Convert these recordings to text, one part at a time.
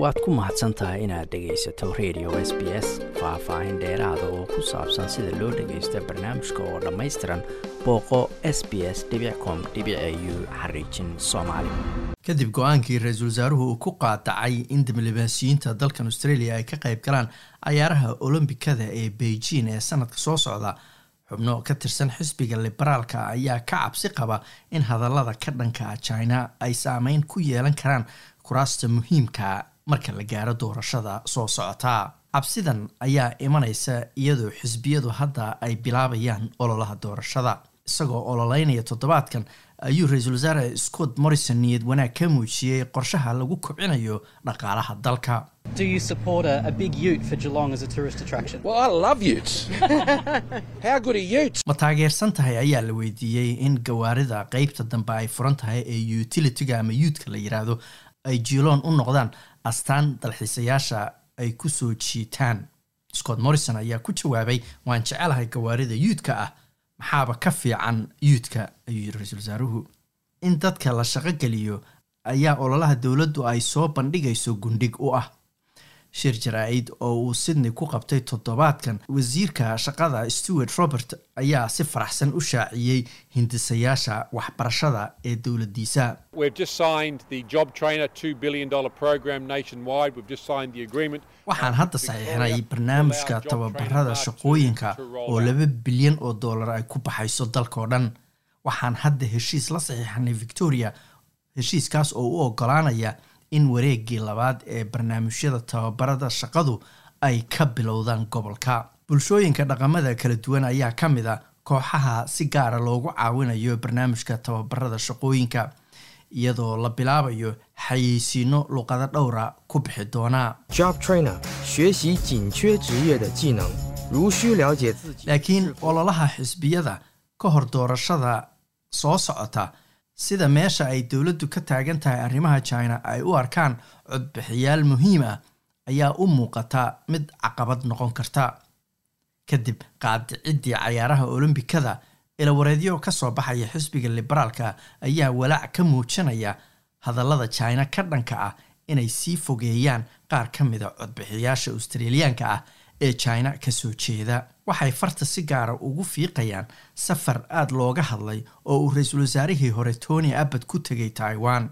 waad ku mahadsan tahay inaad dhegaysato radio s b s faah-faahin dheeraada oo ku saabsan sida loo dhagaysto barnaamijka oo dhammaystiran booqo s b s com u xariijin soomaali. Kadib go'aankii ra'iisul wasaaruhu uu ku qaadacay in diblomaasiyiinta dalkan australia ay ka qayb galaan cayaaraha olombikada ee beijing ee sanadka soo socda. Xubno ka tirsan xisbiga liberaalka ayaa ka cabsi qaba in hadallada ka dhanka china ay saameyn ku yeelan karaan kuraasta muhiimka marka la gaaro doorashada soo socota. Cabsidan ayaa imanaysa iyadoo xisbiyadu hadda ay bilaabayaan ololaha doorashada. Isagoo ololeynaya toddobaadkan ayuu ra'iisul wasaare scott morrison niyad wanaag ka muujiyey qorshaha lagu kobcinayo dhaqaalaha dalka. Ma taageersan tahay ayaa la weydiiyey in gawaarida qeybta dambe ay furan tahay ee utilitiga ama yuudka la yiraahdo ay jiiloon u noqdaan astaan dalxiisayaasha ay ku soo jiitaan. Scott morrison ayaa ku jawaabay waan jecelahay gawaarida yuudka ah. Maxaaba ka fiican yuudka ayuu yiri ra'iisul wasaaruhu. In dadka la shaqo geliyo ayaa ololaha dowladdu ay soo bandhigayso gundhig u ah shir jaraa-id oo uu sydney ku qabtay toddobaadkan. Wasiirka shaqada stewart robert ayaa si faraxsan u shaaciyey hindisayaasha waxbarashada ee dowladdiisa. Waxaan hadda saxiixnay barnaamijka tababarada shaqooyinka oo laba bilyan oo dollar ay ku baxayso dalkao dhan. Waxaan hadda heshiis la saxiixnay victoria heshiiskaas oo u ogolaanaya in wareegii labaad ee barnaamijyada tababarada shaqadu ay ka bilowdaan gobolka. Bulshooyinka dhaqamada kala duwan ayaa ka mid a kooxaha si gaara loogu caawinayo barnaamijka tababarada shaqooyinka iyadoo la bilaabayo xayeysiino luqado dhowra ku bixi doona. Laakiin ololaha xisbiyada ka hor doorashada soo socota sida meesha ay dowladdu ka taagan tahay arrimaha china ay u arkaan codbixiyaal muhiim ah ayaa u muuqata mid caqabad noqon karta. Kadib qaadiciddii cayaaraha olombikada ilawareedyo ka soo baxaya xisbiga liberaalka ayaa walaac ka muujinaya hadallada china ka dhanka ah inay sii fogeeyaan qaar ka mida codbixiyaasha australiyaanka ah ee china ka soo jeeda. Waxay farta si gaara ugu fiiqayaan safar aada looga hadlay oo uu ra'iisul wasaarihii hore tony abbad ku tegay taiwan.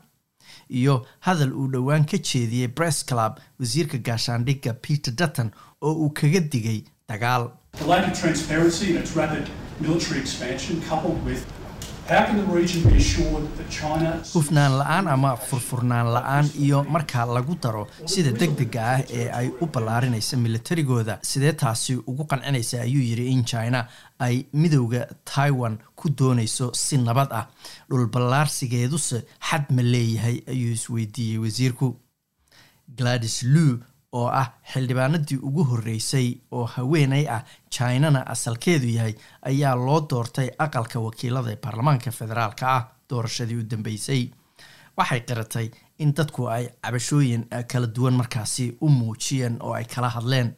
Iyo hadal uu dhowaan ka jeediyey bress club wasiirka gaashaandhigga peter dutton oo uu kaga digay dagaal hufnaan la'aan ama furfurnaan la'aan iyo marka lagu daro sida deg dega ah ee ay u ballaarinaysa militarigooda sidee taasi ugu qancinaysa ayuu yidhi in china ay midowda taiwan ku doonayso si nabad ah. Dhul ballaarsigeeduse xad ma leeyahay ayuu isweydiiyey wasiirku. Gladis lu oo ah xildhibaanadii ugu horreysay oo haweenay ah chinana asalkeedu yahay ayaa loo doortay aqalka wakiilada ee baarlamaanka federaalka ah doorashadii u dambeysay. Waxay qiratay in dadku ay cabashooyin kala duwan markaasi u muujiyeen oo ay kala hadleen.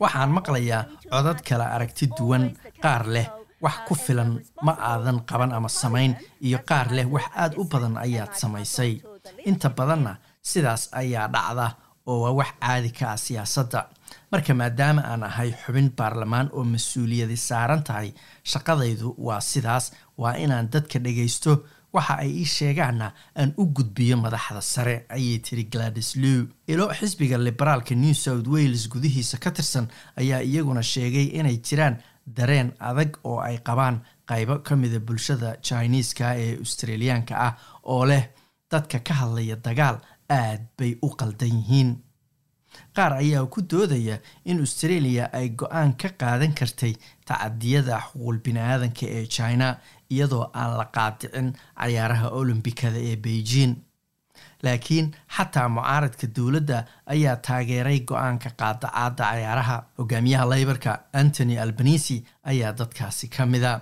Waxaan maqlayaa codad kala aragti duwan qaar leh wax ku filan ma aadan qaban ama samayn iyo qaar leh wax aad u badan ayaad samaysay. Inta badanna sidaas ayaa dhacda oo waa wax caadi ka ah siyaasadda. Marka maadaama aan ahay xubin baarlamaan oo mas'uuliyadi saaran tahay shaqadaydu waa sidaas. Waa inaan dadka dhagaysto waxa ay ii sheegaanna aan u gudbiyo madaxda sare ayay tiri gladis lew ilo xisbiga liberaalka new south wales gudihiisa ka tirsan ayaa iyaguna sheegay inay jiraan dareen adag oo ay qabaan qaybo ka mida bulshada jiniiska ee australiyaanka ah oo leh dadka ka hadlaya dagaal aad bay u qaldan yihiin. Qaar ayaa ku doodaya in australia ay go'aan ka qaadan kartay tacadiyada xuquuq bini-aadanka ee china iyadoo aan la qaadicin cayaaraha olombikada ee beijing laakiin xataa mucaaradka dowladda ayaa taageeray go'aanka qaadacaada cayaaraha hogaamiyaha leybarka antony albanisi ayaa dadkaasi ka mida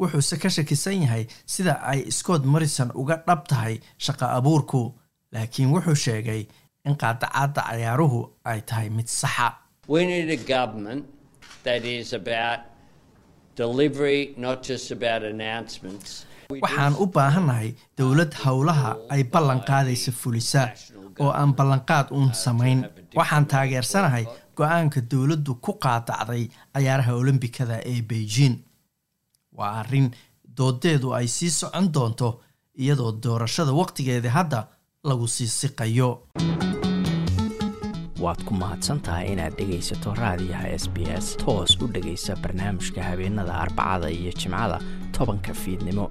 wuxuuse ka shakisan yahay sida ay scott morrison uga dhab tahay shaqo abuurku laakiin wuxuu sheegay in qaadacaada cayaaruhu ay tahay mid saxa waxaan u baahannahay dowlad howlaha ay ballan qaadaysa fulisa oo aan ballanqaad uun samayn. Waxaan taageersanahay go'aanka dowladdu ku qaadacday cayaaraha olombikada ee beijing. Waa arrin doodeedu ay sii socon doonto iyadoo doorashada wakhtigeeda hadda lagu sii siqayo. Waad ku mahadsantahay inaad dhegaysato raadiyaha s b s. Toos u dhegaysa barnaamijka habeenada arbacada iyo jimcada tobanka fiidnimo